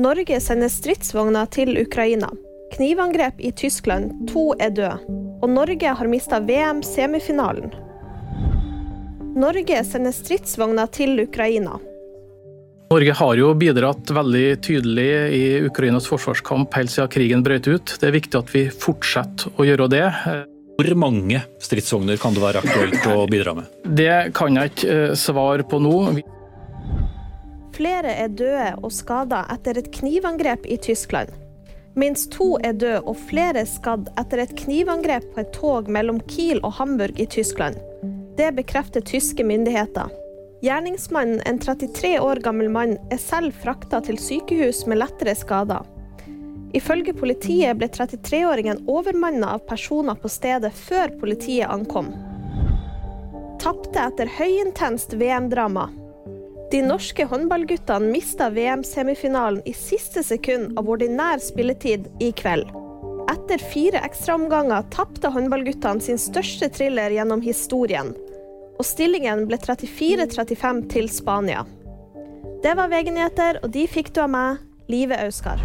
Norge sender stridsvogner til Ukraina. Knivangrep i Tyskland, to er døde. Og Norge har mista VM-semifinalen. Norge sender stridsvogner til Ukraina. Norge har jo bidratt veldig tydelig i Ukrainas forsvarskamp helt siden krigen brøt ut. Det er viktig at vi fortsetter å gjøre det. Hvor mange stridsvogner kan det være aktuelt å bidra med? Det kan jeg ikke eh, svare på nå. Flere er døde og skada etter et knivangrep i Tyskland. Minst to er døde og flere skadd etter et knivangrep på et tog mellom Kiel og Hamburg i Tyskland. Det bekrefter tyske myndigheter. Gjerningsmannen, en 33 år gammel mann, er selv frakta til sykehus med lettere skader. Ifølge politiet ble 33-åringen overmanna av personer på stedet før politiet ankom. Tapte etter høyintenst VM-drama. De norske håndballguttene mista VM-semifinalen i siste sekund av ordinær spilletid i kveld. Etter fire ekstraomganger tapte håndballguttene sin største thriller gjennom historien og stillingen ble 34-35 til Spania. Det var VG-nyheter, og de fikk du av meg, Live Auskar.